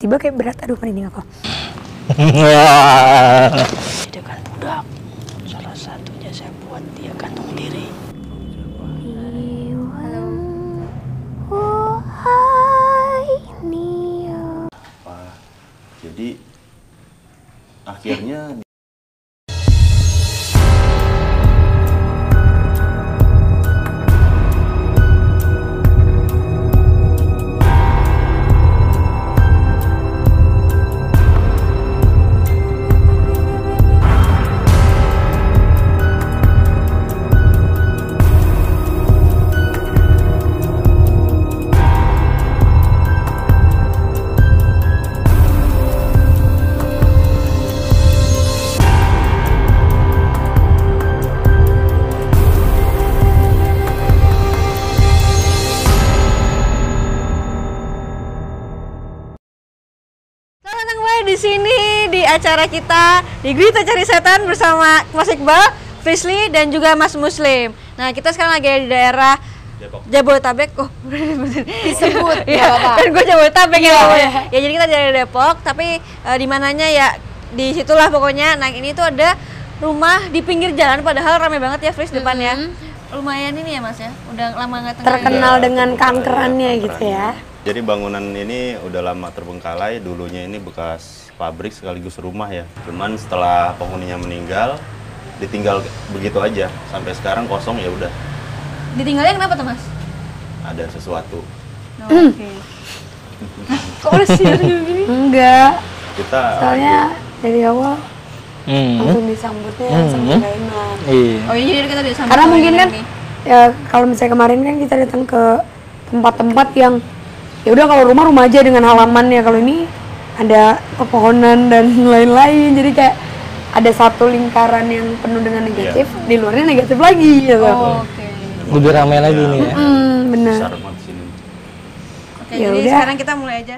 tiba kayak berat aduh merinding aku Dia kan budak. Salah satunya saya buat dia gantung diri. apa jadi akhirnya sini di acara kita di Gurita Cari Setan bersama Mas Iqbal, Frisly dan juga Mas Muslim. Nah kita sekarang lagi di daerah Depok. Jabodetabek. Oh, disebut ya, kan gue Jabodetabek ya. namanya. Ya jadi kita dari Depok, tapi eh, di mananya ya di situlah pokoknya. Nah ini tuh ada rumah di pinggir jalan, padahal ramai banget ya Fris depannya. Lumayan ini ya Mas ya, udah lama nggak terkenal Iya, dengan kankerannya ya, gitu ya jadi bangunan ini udah lama terbengkalai dulunya ini bekas pabrik sekaligus rumah ya cuman setelah penghuninya meninggal ditinggal begitu aja sampai sekarang kosong ya udah Ditinggalnya kenapa tuh Mas? ada sesuatu Oh, Oke. Kok udah gini? enggak kita soalnya dari awal Hmm. langsung disambutnya langsung gak enak Iya. Oh iya jadi kita disambut karena mungkin kan nih. ya kalau misalnya kemarin kan kita datang ke tempat-tempat yang ya udah kalau rumah rumah aja dengan halamannya kalau ini ada pepohonan dan lain-lain jadi kayak ada satu lingkaran yang penuh dengan negatif di luarnya negatif lagi gitu Oh, Oke. Lebih ramai lagi nih ya. hmm, benar besar banget di sini Oke, Ya jadi udah. sekarang kita mulai aja.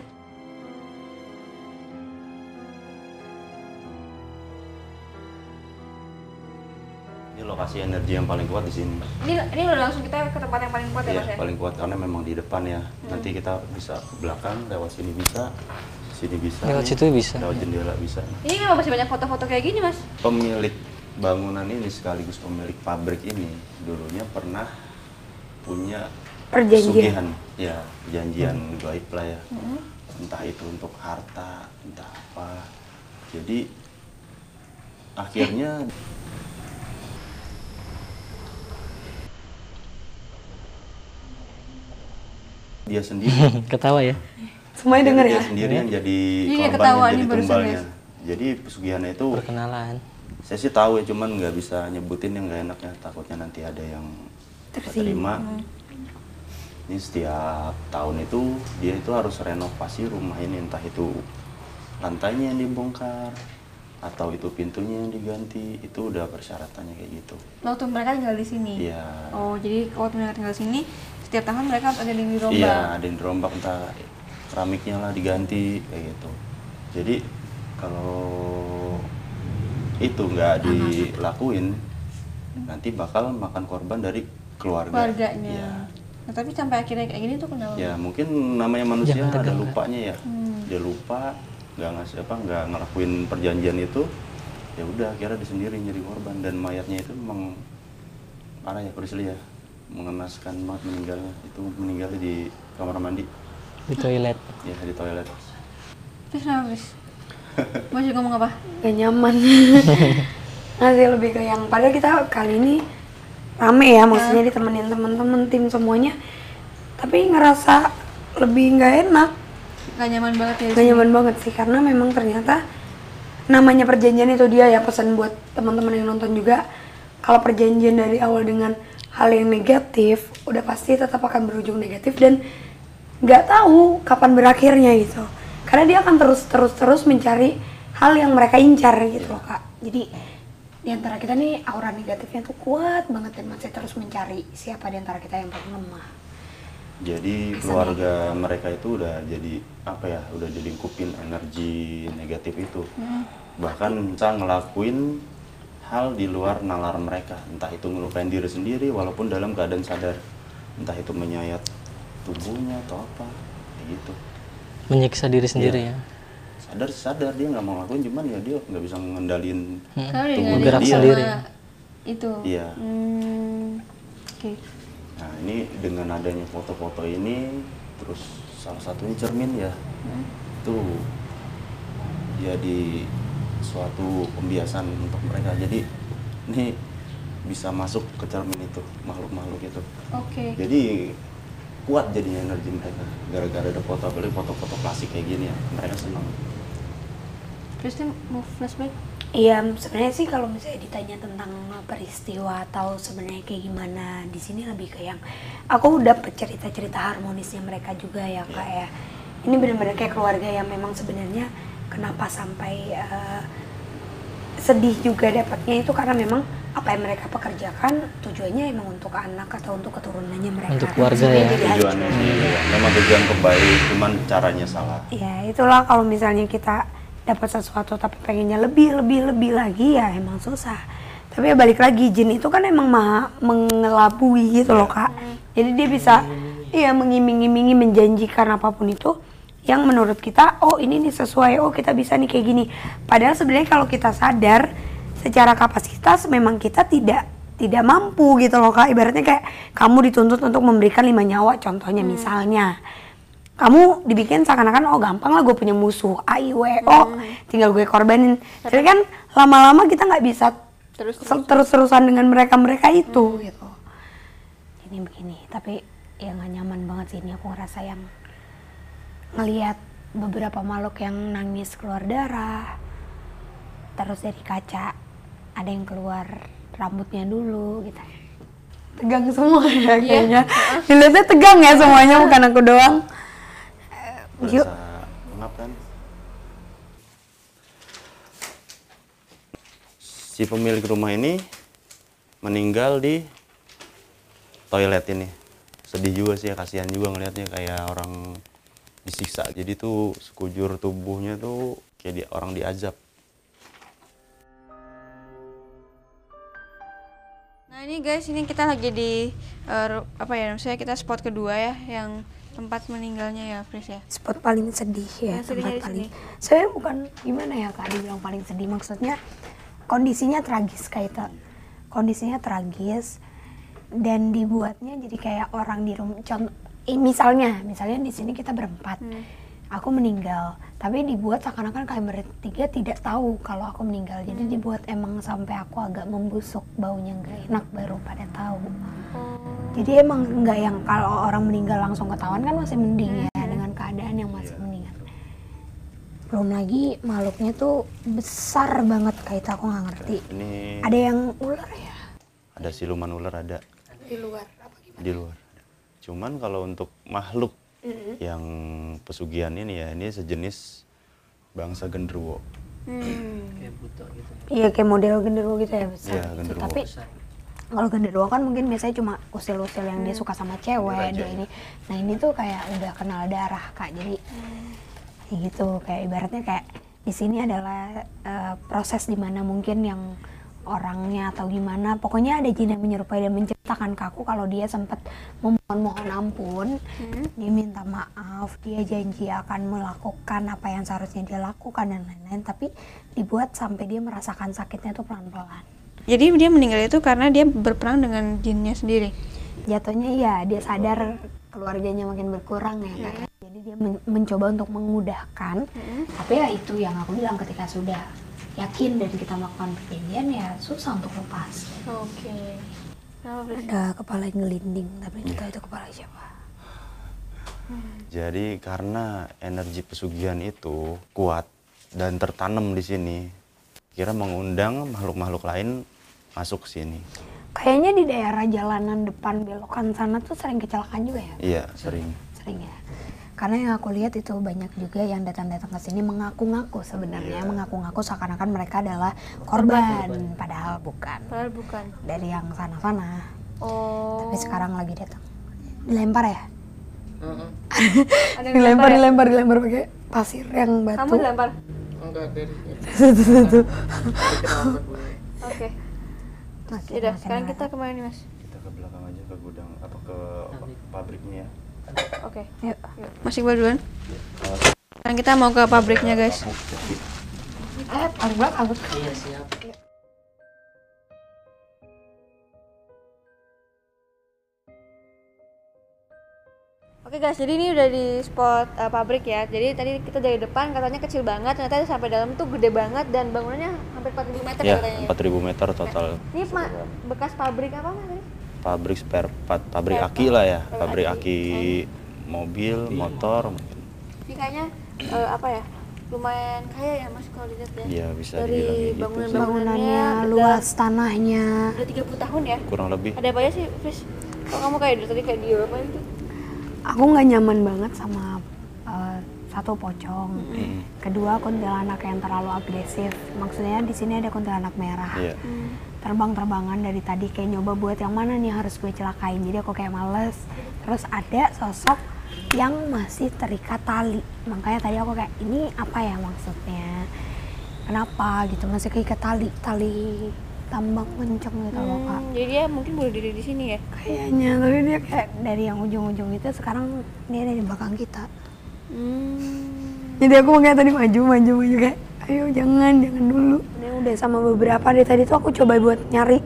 ini lokasi energi yang paling kuat di sini Ini ini udah langsung kita ke tempat yang paling kuat ya, Iya, Mas ya? paling kuat karena memang di depan ya. Nanti kita bisa ke belakang, lewat sini bisa, sini bisa. Lewat situ bisa. Lewat jendela bisa. Ini kenapa masih banyak foto-foto kayak gini, Mas? Pemilik bangunan ini sekaligus pemilik pabrik ini dulunya pernah punya Perjanjian. ya perjanjian gaib lah ya. Entah itu untuk harta, entah apa. Jadi akhirnya dia sendiri Ketawa ya. semuanya denger dia ya? sendiri yang jadi Iya, korban yang nih jadi tumbalnya. guys. jadi pesugihannya itu Perkenalan. saya sih tahu ya cuman nggak bisa nyebutin yang nggak enaknya. Takutnya nanti ada yang terima ini setiap tahun itu dia itu harus renovasi rumah ini. Entah itu lantainya yang dibongkar atau itu pintunya yang diganti. Itu udah persyaratannya kayak gitu. Waktu mereka tinggal di sini. iya. Oh, jadi waktu mereka tinggal di sini, setiap tahun mereka ada yang dirombak. Iya, ada yang dirombak entah keramiknya lah diganti kayak gitu. Jadi kalau itu nggak dilakuin, nanti bakal makan korban dari keluarga. Keluarganya. Iya. Nah, tapi sampai akhirnya kayak gini tuh kenapa? Ya mungkin namanya manusia Jangan ada lupanya ya. Dia lupa, nggak ngasih apa, nggak ngelakuin perjanjian itu. Ya udah, akhirnya dia sendiri jadi korban dan mayatnya itu memang parah ya ya mengenaskan banget meninggalnya itu meninggal di kamar mandi Di toilet. ya di toilet Terus kenapa? Mas juga ngomong apa? gak nyaman ngasih lebih ke yang padahal kita kali ini rame ya maksudnya ditemenin teman-teman tim semuanya tapi ngerasa lebih nggak enak Gak nyaman banget ya? gak nyaman banget sih karena memang ternyata namanya perjanjian itu dia ya pesan buat teman-teman yang nonton juga kalau perjanjian dari awal dengan hal yang negatif udah pasti tetap akan berujung negatif dan nggak tahu kapan berakhirnya gitu. Karena dia akan terus terus terus mencari hal yang mereka incar gitu loh kak. Jadi di antara kita nih aura negatifnya tuh kuat banget dan masih terus mencari siapa di antara kita yang paling lemah. Jadi keluarga mereka itu udah jadi apa ya udah jadi kupin energi negatif itu. Bahkan bisa ngelakuin hal di luar nalar mereka. Entah itu ngelupain diri sendiri walaupun dalam keadaan sadar. Entah itu menyayat tubuhnya atau apa kayak gitu Menyiksa diri sendiri Iya. ya. sadar sadar dia nggak mau ngelakuin cuman ya dia nggak bisa ngendalin Karena tubuh Gerak dia sendiri. itu. iya Hmm. Oke. nah ini dengan adanya foto-foto ini terus salah satunya cermin ya itu jadi suatu pembiasan untuk mereka jadi ini bisa masuk ke cermin itu makhluk-makhluk itu Oke. jadi kuat jadinya energi mereka gara-gara ada foto apalagi foto-foto klasik kayak gini ya mereka senang Terus dia mau flashback? Iya, sebenarnya sih kalau misalnya ditanya tentang peristiwa atau sebenarnya kayak gimana di sini lebih ke yang aku udah cerita-cerita harmonisnya mereka juga ya kak ya. Ini benar-benar kayak keluarga yang memang sebenarnya kenapa sampai eh, sedih juga dapatnya itu karena memang apa yang mereka pekerjakan tujuannya emang untuk anak atau untuk keturunannya mereka. Untuk keluarga ya. tujuannya iya, memang tujuan kebaik cuman caranya salah Ya itulah kalau misalnya kita dapat sesuatu tapi pengennya lebih lebih lebih lagi ya emang susah. Tapi ya balik lagi jin itu kan emang maha mengelabui gitu loh kak. Jadi dia bisa iya mengiming-imingi menjanjikan apa pun itu yang menurut kita oh ini nih sesuai oh kita bisa nih kayak gini. Padahal sebenarnya kalau kita sadar secara kapasitas memang kita tidak tidak mampu gitu loh kak. Ibaratnya kayak kamu dituntut untuk memberikan lima nyawa contohnya misalnya. Kamu dibikin seakan-akan oh gampang lah gue punya musuh A I W O tinggal gue korbanin. Tapi kan lama-lama kita nggak bisa Terus terus-terusan dengan mereka-mereka itu gitu. Ini begini tapi ya nggak nyaman banget sih ini. Aku ngerasa yang ngelihat beberapa makhluk yang nangis keluar darah terus dari kaca ada yang keluar rambutnya dulu gitu. Tegang semua ya kayaknya. Dilihatnya tegang ya semuanya bukan aku doang. Yuk. berasa mengap kan? Si pemilik rumah ini meninggal di toilet ini. Sedih juga sih ya kasihan juga ngelihatnya kayak orang disiksa. Jadi tuh sekujur tubuhnya tuh kayak di, orang diazab ini guys, ini kita lagi di ru- apa ya? Maksudnya kita spot kedua ya, yang tempat meninggalnya ya, Fris ya. spot paling sedih ya Yang sedihnya tempat paling saya bukan gimana ya kak dibilang paling sedih maksudnya kondisinya tragis kayak itu kondisinya tragis dan dibuatnya jadi kayak orang di rumah contoh eh, misalnya misalnya di sini kita berempat Hmm. Aku meninggal. Tapi dibuat seakan-akan kalian bertiga tidak tahu kalau aku meninggal. Hmm. jadi dibuat emang sampai aku agak membusuk baunya nggak enak baru pada tahu. Jadi emang nggak yang kalau orang meninggal langsung ketahuan kan masih mending ya dengan keadaan yang masih mendingan. Belum lagi makhluknya tuh besar banget kayak itu aku nggak ngerti. ini Ada yang ular ya? Ada siluman ular ada. Di luar apa gimana? di luar cuman kalau untuk makhluk yang pesugihan ini ya ini sejenis bangsa genderuwo Kayak buta gitu. Iya kayak model genderuwo gitu ya besar. Iya, genderuwo. Tapi kalau genderuwo kan mungkin biasanya cuma usil-usil yang dia suka sama cewek dia ini. Nah ini tuh kayak udah kenal darah kak jadi ya gitu kayak ibaratnya kayak di sini adalah eh, proses di mana mungkin yang orangnya atau gimana. Pokoknya ada jin yang menyerupai dan menceritakan ke aku kalau dia sempat memohon-mohon ampun. Dia minta maaf dia janji akan melakukan apa yang seharusnya dia lakukan dan lain-lain tapi dibuat sampai dia merasakan sakitnya tuh pelan-pelan. Jadi dia meninggal itu karena dia berperang dengan jinnya sendiri. jatuhnya iya dia sadar keluarganya makin berkurang ya kan jadi dia men- mencoba untuk memudahkan tapi ya itu yang aku bilang ketika sudah yakin dan kita melakukan perjanjian ya susah untuk lepas Oke. ada kepala yang ngelinding tapi nggak tahu itu kepala siapa Jadi karena energi pesugihan itu kuat dan tertanam di sini, kira mengundang makhluk-makhluk lain masuk ke sini. kayaknya di daerah jalanan depan belokan sana tuh sering kecelakaan juga ya Iya, sering. sering ya karena yang aku lihat itu banyak juga yang datang-datang ke sini mengaku-ngaku sebenarnya mengaku-ngaku seakan-akan mereka adalah korban, padahal bukan Padahal bukan. dari yang sana-sana Oh. tapi sekarang lagi datang dilempar ya Ada yang dilempar ya? dilempar dilempar pakai pasir yang batu Kamu dilempar? Enggak dari Tuh, tuh, tuh. Oke. Makin sekarang kita ke mana nih, Mas? Kita ke belakang aja ke gudang atau ke pabriknya ya. Oke. Yuk. Yuk. Masih gua duluan? Sekarang kita mau ke pabriknya guys. Eh, banget aku. Oke guys, jadi ini udah di spot uh, pabrik ya. Jadi tadi kita dari depan katanya kecil banget, ternyata sampai dalam tuh gede banget dan bangunannya hampir 4000 meter Ya, katanya. 4000 meter total. Ini ma bekas pabrik apa mas? Pabrik spare part, pabrik aki lah ya, pabrik aki mobil, motor mungkin. Ini kayaknya uh, apa ya? Lumayan kaya ya mas kalau dilihat ya. Iya, bisa Dari gitu bangunan. Bangunannya luas, tanahnya. Udah 30 tahun ya. Kurang lebih. Ada apa aja sih, Fris? Kok kamu kayak dari tadi kayak di Eropa gitu? Aku nggak nyaman banget sama eh, satu pocong. Mm. Kedua kuntilanak yang terlalu agresif. Maksudnya di sini ada kuntilanak merah. Iya. Terbang-terbangan dari tadi kayak nyoba buat yang mana nih harus gue celakain. Jadi aku kayak males. Terus ada sosok yang masih terikat tali. Makanya tadi aku kayak ini apa ya maksudnya? Kenapa gitu masih keikat tali tali tambang kenceng gitu loh kak. Hmm, jadi dia mungkin bunuh diri di sini ya? Kayaknya tapi dia kayak dari yang ujung-ujung itu sekarang dia ada di belakang kita. Hmm. Jadi aku makanya tadi maju maju maju kayak ayo jangan jangan dulu. Ini udah sama beberapa dari tadi tuh aku coba buat nyari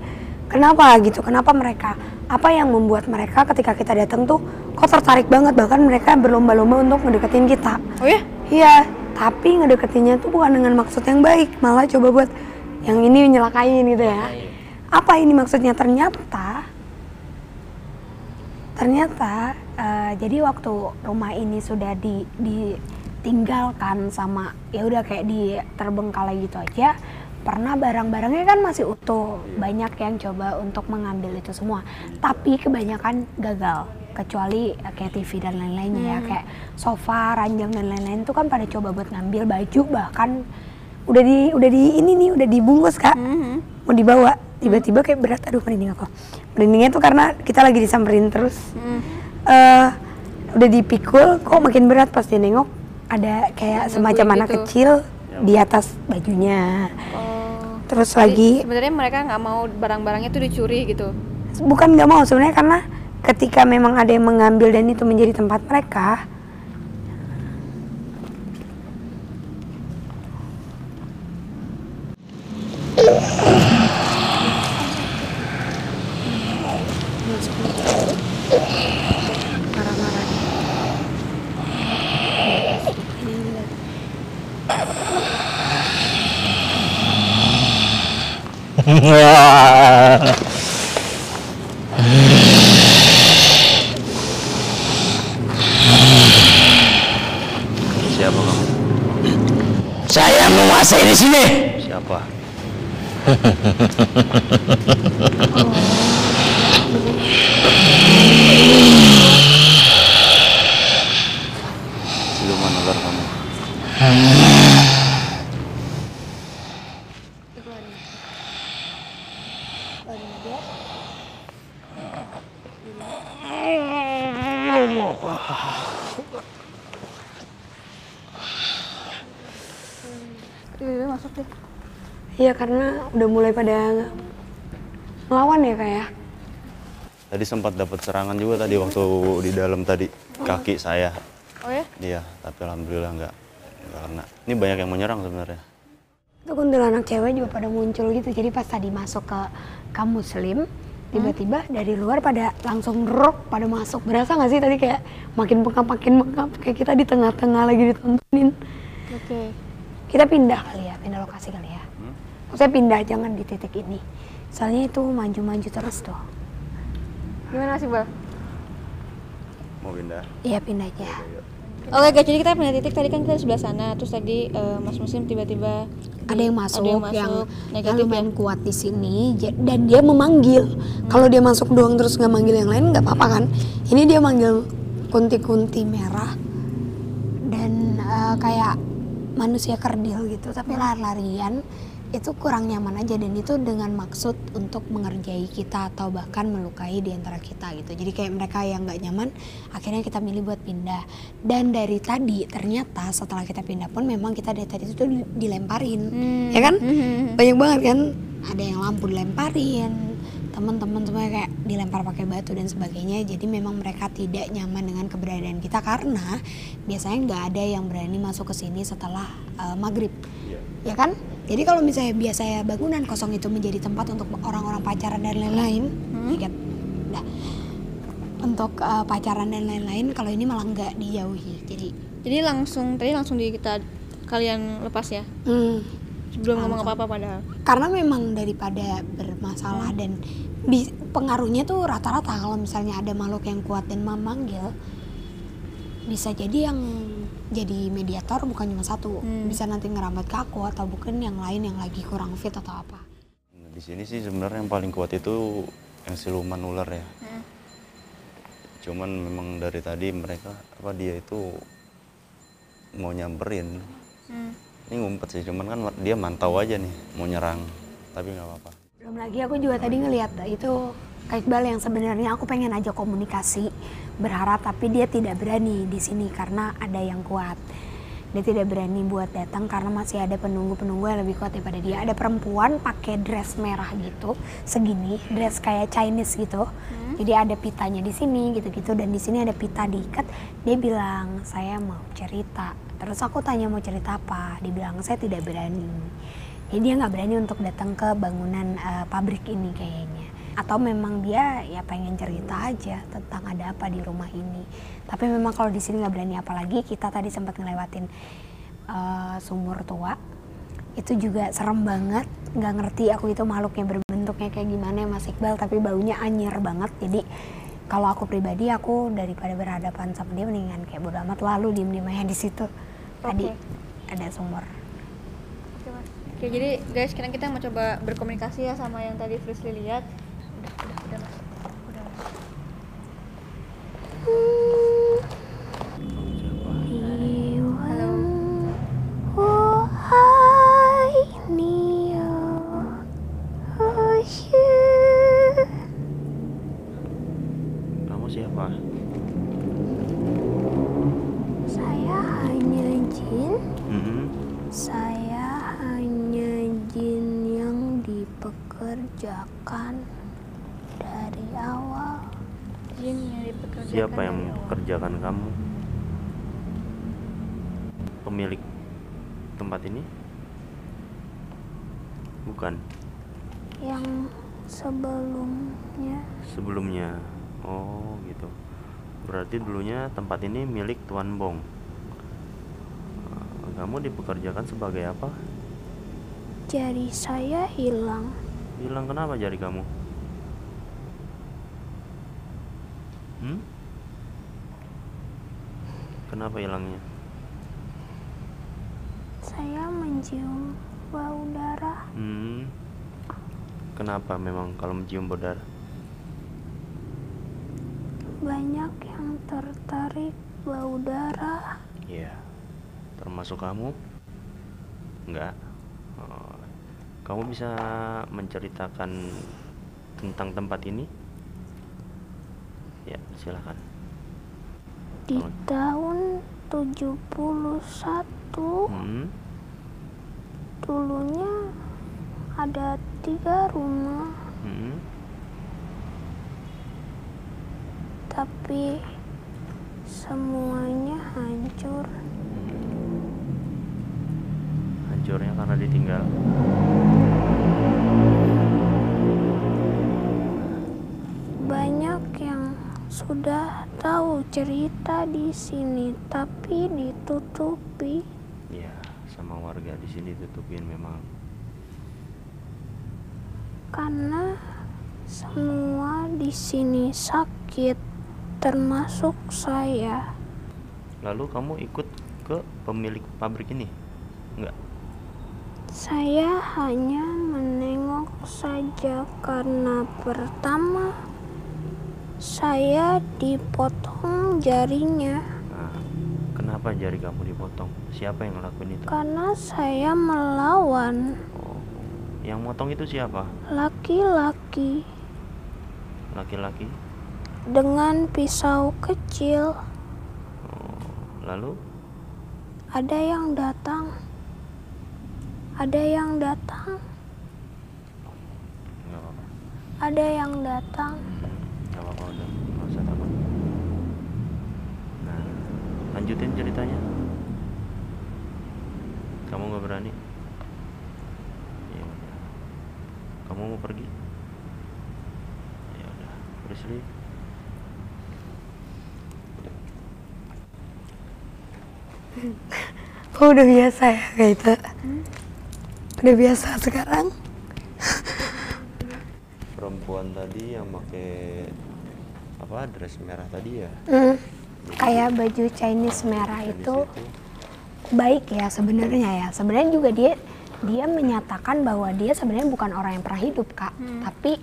kenapa gitu kenapa mereka apa yang membuat mereka ketika kita datang tuh kok tertarik banget bahkan mereka berlomba-lomba untuk ngedeketin kita. Oh ya? Iya, tapi ngedeketinnya tuh bukan dengan maksud yang baik, malah coba buat yang ini nyelakain gitu ya. Apa ini maksudnya? Ternyata, ternyata eh, jadi waktu rumah ini sudah di ditinggalkan sama ya udah kayak di terbengkalai gitu aja. Pernah barang-barangnya kan masih utuh, banyak yang coba untuk mengambil itu semua, tapi kebanyakan gagal kecuali eh, kayak TV dan lain-lainnya ya kayak sofa, ranjang dan lain-lain itu kan pada coba buat ngambil baju bahkan udah di udah di ini nih udah dibungkus kak. Mau dibawa. Tiba-tiba kayak berat aduh merinding aku. Merindingnya tuh karena kita lagi disamperin terus eh udah dipikul kok makin berat pas dia nengok ada kayak semacam anak gitu. kecil di atas bajunya Oh. terus Jadi lagi sebenarnya mereka nggak mau barang-barangnya tuh dicuri gitu. bukan nggak mau sebenarnya karena ketika memang ada yang mengambil dan itu menjadi tempat mereka Siapa kamu? Saya menguasai di sini. Siapa? Siluman ular kamu. Masuk deh. Iya karena udah mulai pada ngelawan ya kayak. Tadi sempat dapat serangan juga tadi waktu di dalam tadi kaki saya. Oh ya? Iya, tapi alhamdulillah nggak nggak kena. Ini banyak yang menyerang sebenarnya. Itu kuntilanak cewek juga pada muncul gitu. Jadi pas tadi masuk ke kaum muslim, tiba-tiba dari luar pada langsung rok pada masuk. Berasa nggak sih tadi kayak makin bengkap makin bengkap kayak kita di tengah-tengah lagi ditontonin. Oke. Kita pindah kali ya, pindah lokasi kali ya. Maksudnya pindah jangan di titik ini. Soalnya itu maju-maju terus tuh. Gimana sih, Bal? Mau pindah? Iya pindah aja. Oke guys, jadi kita pindah titik tadi kan kita di sebelah sana, terus tadi eh, Mas Muslim tiba-tiba ada yang masuk, ada yang yang, masuk yang negatif ya. lumayan kuat di sini dan dia memanggil kalau dia masuk doang terus nggak manggil yang lain nggak apa-apa kan ini dia manggil kunti-kunti merah dan eh, kayak manusia kerdil gitu tapi lari-larian itu kurang nyaman aja dan itu dengan maksud untuk mengerjai kita atau bahkan melukai di antara kita gitu. Jadi kayak mereka yang nggak nyaman akhirnya kita milih buat pindah. Dan dari tadi ternyata setelah kita pindah pun memang kita dari tadi itu dilemparin. Hmm. ya kan? Mhm. banyak banget kan? Ada yang lampu dilemparin teman-teman semua kayak dilempar pakai batu dan sebagainya jadi memang mereka tidak nyaman dengan keberadaan kita karena biasanya nggak ada yang berani masuk ke sini setelah uh, maghrib Iya. ya kan jadi kalau misalnya biasanya bangunan kosong itu menjadi tempat untuk orang-orang pacaran dan lain-lain ya kan? Dah. untuk uh, pacaran dan lain-lain kalau ini malah nggak dijauhi jadi Jadi langsung tadi langsung di kita kalian lepas ya. hmm, Sebelum ngomong apa-apa padahal. karena memang daripada bermasalah dan bi- pengaruhnya tuh rata-rata kalau misalnya ada makhluk yang kuat dan memanggil bisa jadi yang jadi mediator bukan cuma satu Hmm. bisa nanti ngerambat ke aku atau bukan yang lain yang lagi kurang fit atau apa Nah, di sini sih sebenarnya yang paling kuat itu yang siluman ular ya. Cuman memang dari tadi mereka apa dia itu mau nyamperin. Ini ngumpet sih, cuman kan dia mantau aja nih mau nyerang, tapi nggak apa-apa. belum lagi aku juga tadi ngelihat itu Kak Iqbal yang sebenarnya aku pengen aja komunikasi berharap tapi dia tidak berani di sini karena ada yang kuat. Dia tidak berani buat datang karena masih ada penunggu-penunggu yang lebih kuat daripada dia. Ada perempuan pakai dress merah gitu segini dress kayak Chinese gitu. Jadi ada pitanya di sini gitu-gitu dan di sini ada pita diikat. Dia bilang saya mau cerita terus aku tanya mau cerita apa? Dia bilang saya tidak berani. Jadi dia nggak berani untuk datang ke bangunan eh, pabrik ini kayaknya. Atau memang dia ya pengen cerita aja tentang ada apa di rumah ini. Tapi memang kalau di sini nggak berani apalagi kita tadi sempat ngelewatin eh, sumur tua itu juga serem banget. Nggak ngerti aku itu makhluknya berbentuknya kayak gimana ya Mas Iqbal tapi baunya anjir banget. Jadi kalau aku pribadi aku daripada berhadapan sama dia mendingan kayak bodo amat lalu diem diem aja di situ tadi ada sumur Oke, Mas. Oke, jadi guys, sekarang kita mau coba berkomunikasi ya sama yang tadi Frisly lihat. Udah, udah, udah, Mas. Udah, Mas. Halo. Kamu siapa? Saya hanya jin yang dipekerjakan dari awal. Jin yang dipekerjakan Siapa yang mengerjakan kamu? Pemilik tempat ini? Bukan. Yang sebelumnya Sebelumnya. Oh, gitu. Berarti dulunya tempat ini milik Tuan Bong. Kamu dipekerjakan sebagai apa? jari saya hilang. Hilang kenapa jari kamu? Hmm? Kenapa hilangnya? Saya mencium bau darah. Hmm. Kenapa memang kalau mencium bau darah? Banyak yang tertarik bau darah. Iya. Termasuk kamu? Enggak. Oh. Kamu bisa menceritakan tentang tempat ini? Ya, silakan. Di Oh. tahun 71 Hmm. dulunya ada tiga rumah Hmm. tapi semuanya hancur Hancurnya karena ditinggal. banyak yang sudah tahu cerita di sini tapi ditutupi Iya, sama warga di sini tutupin memang. karena semua di sini sakit termasuk saya Lalu kamu ikut ke pemilik pabrik ini? Enggak. Saya hanya menengok saja karena pertama saya dipotong jarinya Nah, kenapa jari kamu dipotong? Siapa yang ngelakuin itu? karena saya melawan Oh, yang motong itu siapa? laki-laki Laki-laki. dengan pisau kecil. Oh, lalu Ada yang datang. Ada yang datang. nggak apa-apa. ada yang datang. Gak apa-apa udah, nggak usah takut. Nah, lanjutin ceritanya. Kamu nggak berani? Ya udah. Kamu mau pergi? Ya udah, Prisly. Oh, udah biasa ya kayak itu. Udah biasa sekarang. Perempuan tadi yang pakai apa dress merah tadi ya? Hmm, kayak baju Chinese merah Di itu situ. baik ya sebenarnya ya. Sebenarnya juga dia dia menyatakan bahwa dia sebenarnya bukan orang yang pernah hidup kak, tapi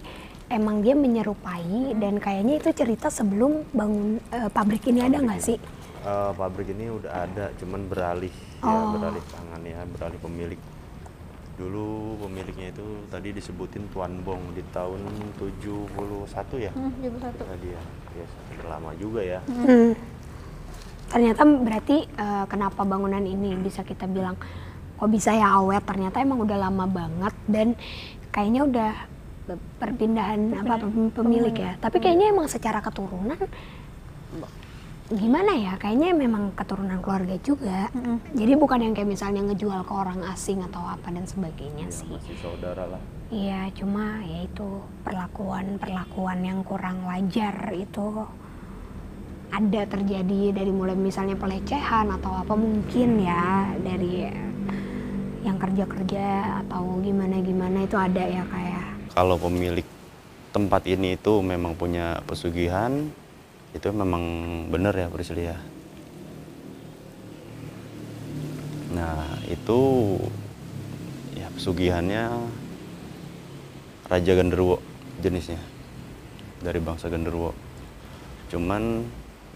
emang dia menyerupai dan kayaknya itu cerita sebelum bangun eh, pabrik ini ada nggak sih? Eh, pabrik ini udah ada, cuman beralih ya, Oh. beralih tangan ya, beralih pemilik. Dulu pemiliknya itu tadi disebutin Tuan Bong di tahun 71 ya. Hmm, 71. Tadi ya. Ya, sudah lama juga ya. Hmm. Ternyata berarti eh, kenapa bangunan ini bisa kita bilang kok bisa ya awet? Ternyata emang udah lama banget dan kayaknya udah perpindahan apa pem- pemilik ya. Tapi kayaknya emang secara keturunan gimana ya? Kayaknya memang keturunan keluarga juga. Jadi bukan yang kayak misalnya ngejual ke orang asing atau apa dan sebagainya Ya, sih. masih saudara lah. Iya, cuma ya itu perlakuan-perlakuan yang kurang wajar itu ada terjadi dari mulai misalnya pelecehan atau apa mungkin ya dari yang kerja-kerja atau gimana-gimana itu ada ya kayak Kalau pemilik tempat ini itu memang punya pesugihan, itu memang benar ya Prisly ya. Nah itu ya pesugihannya Raja Genderuwo jenisnya dari bangsa Genderuwo. Cuman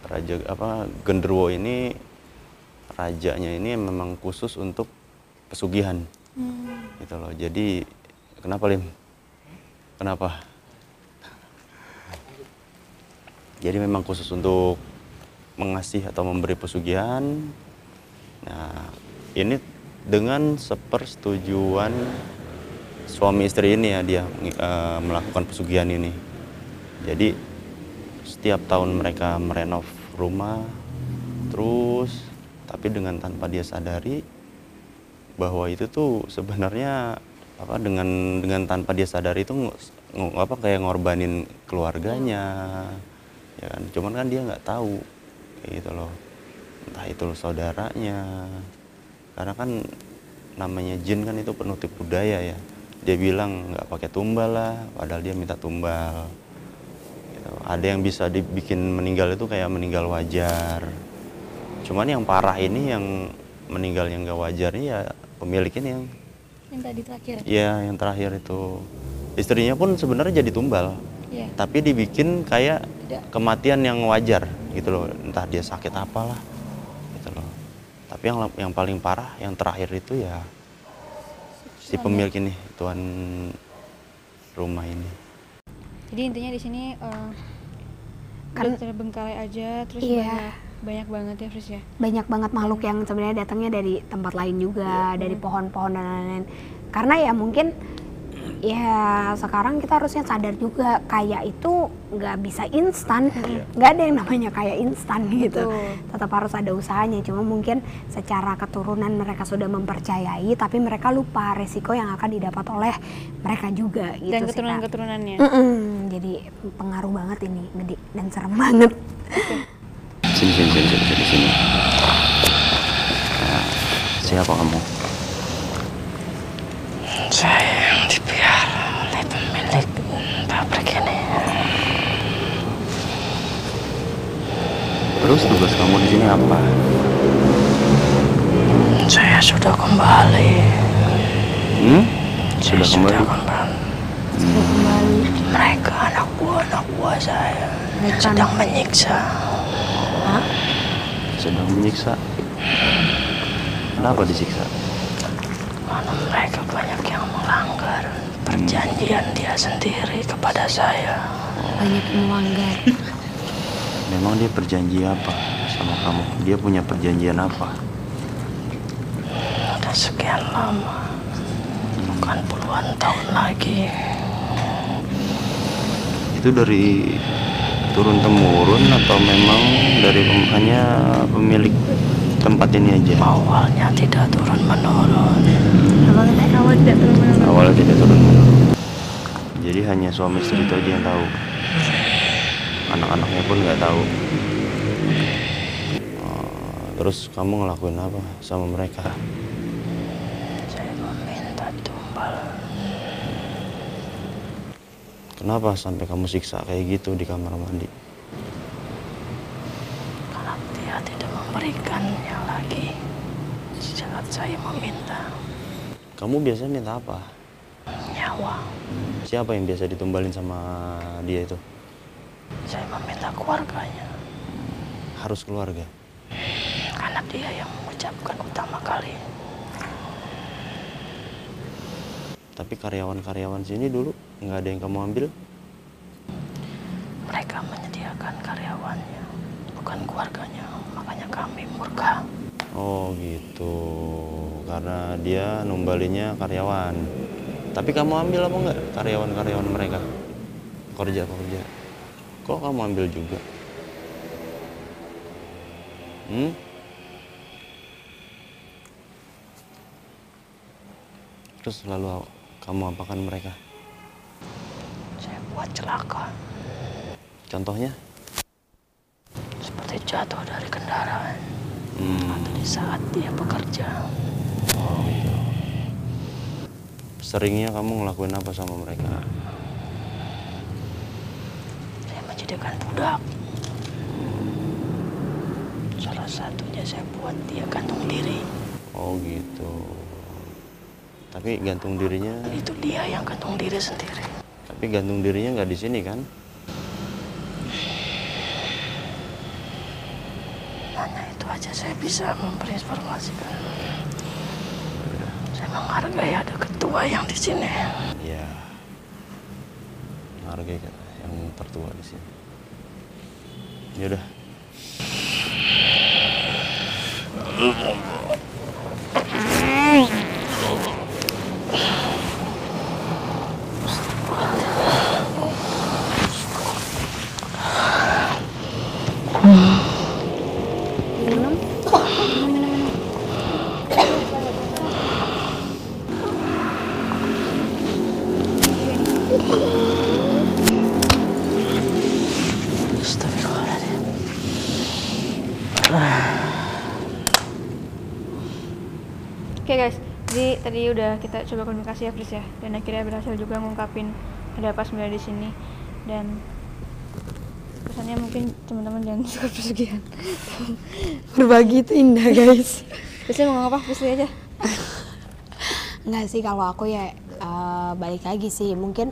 Raja apa Genderuwo ini rajanya ini memang khusus untuk pesugihan gitu loh. Jadi kenapa Lim? Kenapa? Jadi memang khusus untuk mengasih atau memberi pesugihan. Nah, ini dengan sepersetujuan suami istri ini ya dia eh, melakukan pesugihan ini. Jadi setiap tahun mereka merenov rumah terus tapi dengan tanpa dia sadari bahwa itu tuh sebenarnya apa dengan dengan tanpa dia sadari itu ng- ng- apa kayak ngorbanin keluarganya ya kan? Cuman kan dia nggak tahu kayak gitu loh. Entah itu saudaranya. Karena kan namanya jin kan itu penuh tipu daya ya. Dia bilang nggak pakai tumbal lah padahal dia minta tumbal. Gitu. ada yang bisa dibikin meninggal itu kayak meninggal wajar. Cuman yang parah ini yang meninggal yang nggak wajar ini ya pemilik ini yang Yang tadi terakhir. Iya, yang terakhir itu. Istrinya pun sebenarnya jadi tumbal, Iya. tapi dibikin kayak Tidak. kematian yang wajar gitu loh, entah dia sakit apalah, gitu loh. Tapi yang yang paling parah, yang terakhir itu ya si pemilik ini, tuan rumah ini. Jadi intinya di sini eh, Kan- terbengkalai aja terus Iya. banyak, banyak banget ya Fris ya. banyak banget makhluk yang sebenarnya datangnya dari tempat lain juga, dari pohon-pohon dan lain-lain. Karena ya mungkin ya sekarang kita harusnya sadar juga kayak itu nggak bisa instan, nggak ada yang namanya kayak instan gitu. Betul. Tetap harus ada usahanya. Cuma mungkin secara keturunan mereka sudah mempercayai, tapi mereka lupa resiko yang akan didapat oleh mereka juga gitu Dan keturunan-keturunannya. Mm-mm, jadi pengaruh banget ini, gede dan serem banget. Sini, sini, sini, sini, sini, siapa kamu? Saya yang dipiara oleh pemilik pabrik ini. Terus tugas kamu di sini apa? Saya sudah kembali. Hmm? Saya Sudah kembali? kembali. Mereka anak buah anak buah saya sedang menyiksa. Sedang menyiksa. Kenapa disiksa? Karena mereka banyak yang melanggar perjanjian dia sendiri kepada saya. Banyak melanggar. Memang dia berjanji apa sama kamu? Dia punya perjanjian apa? Sudah sekian lama, bukan puluhan tahun lagi. itu dari turun temurun atau memang dari hanya pemilik tempat ini aja Awalnya tidak turun menurun. Awalnya awal tidak turun awalnya tidak turun menurun jadi hanya suami istri itu aja yang tahu anak-anaknya pun nggak tahu. Oh, terus kamu ngelakuin apa sama mereka? Saya meminta tumbal. kenapa sampai kamu siksa kayak gitu di kamar mandi? Karena dia tidak memberikannya lagi. Saat saya meminta. Kamu biasanya minta apa? Nyawa, siapa yang biasa ditumbalin sama dia itu saya meminta keluarganya. harus keluarga Karena dia yang mengucapkan utama kali. tapi karyawan-karyawan sini dulu nggak ada yang kamu ambil Mereka menyediakan karyawannya, bukan keluarganya. Makanya kami murka. oh gitu karena dia numbalinya karyawan tapi kamu ambil apa enggak karyawan-karyawan mereka kerja pekerja kok kamu ambil juga hmm? terus lalu kamu apakan mereka Saya buat celaka, contohnya seperti jatuh dari kendaraan. hmm. Atau di saat dia bekerja. seringnya kamu ngelakuin apa sama mereka Menjadikan budak. Salah satunya saya buat dia gantung diri. oh gitu tapi gantung dirinya Itu dia yang gantung diri sendiri. tapi gantung dirinya nggak di sini kan Hanya itu aja saya bisa memberi informasikan. Saya menghargai ada ketua yang di sini. ya hargai yang tertua di sini. Ya udah Astagfirullahaladzim. Oke guys, jadi tadi udah kita coba komunikasi ya Fris ya, dan akhirnya berhasil juga ngungkapin ada apa sebenarnya di sini dan pesannya mungkin teman-teman jangan suka pesugihan. Berbagi itu indah guys. Biasanya mau ngapa Fris aja. Enggak sih kalau aku ya eh, balik lagi sih mungkin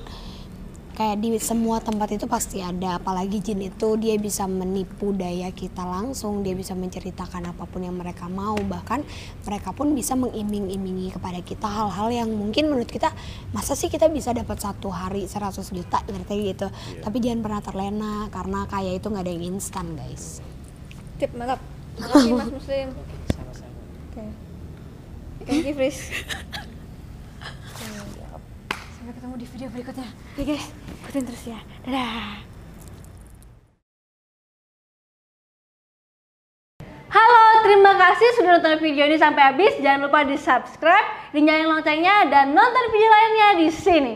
kayak di semua tempat itu pasti ada apalagi jin itu dia bisa menipu daya kita langsung dia bisa menceritakan apa pun yang mereka mau bahkan mereka pun bisa mengiming-imingi kepada kita hal-hal yang mungkin menurut kita masa sih kita bisa dapat satu hari 100 juta ngerti gitu tapi jangan pernah terlena karena kaya itu nggak ada yang instan guys Tip mantap. Makasih Mas Muslim. Oke. Thank you Fris. Sampai ketemu di video berikutnya. Oke guys, ikutin terus ya. Dadah. Halo, terima kasih sudah nonton video ini sampai habis. Jangan lupa di subscribe, dinyalain loncengnya, dan nonton video lainnya di sini.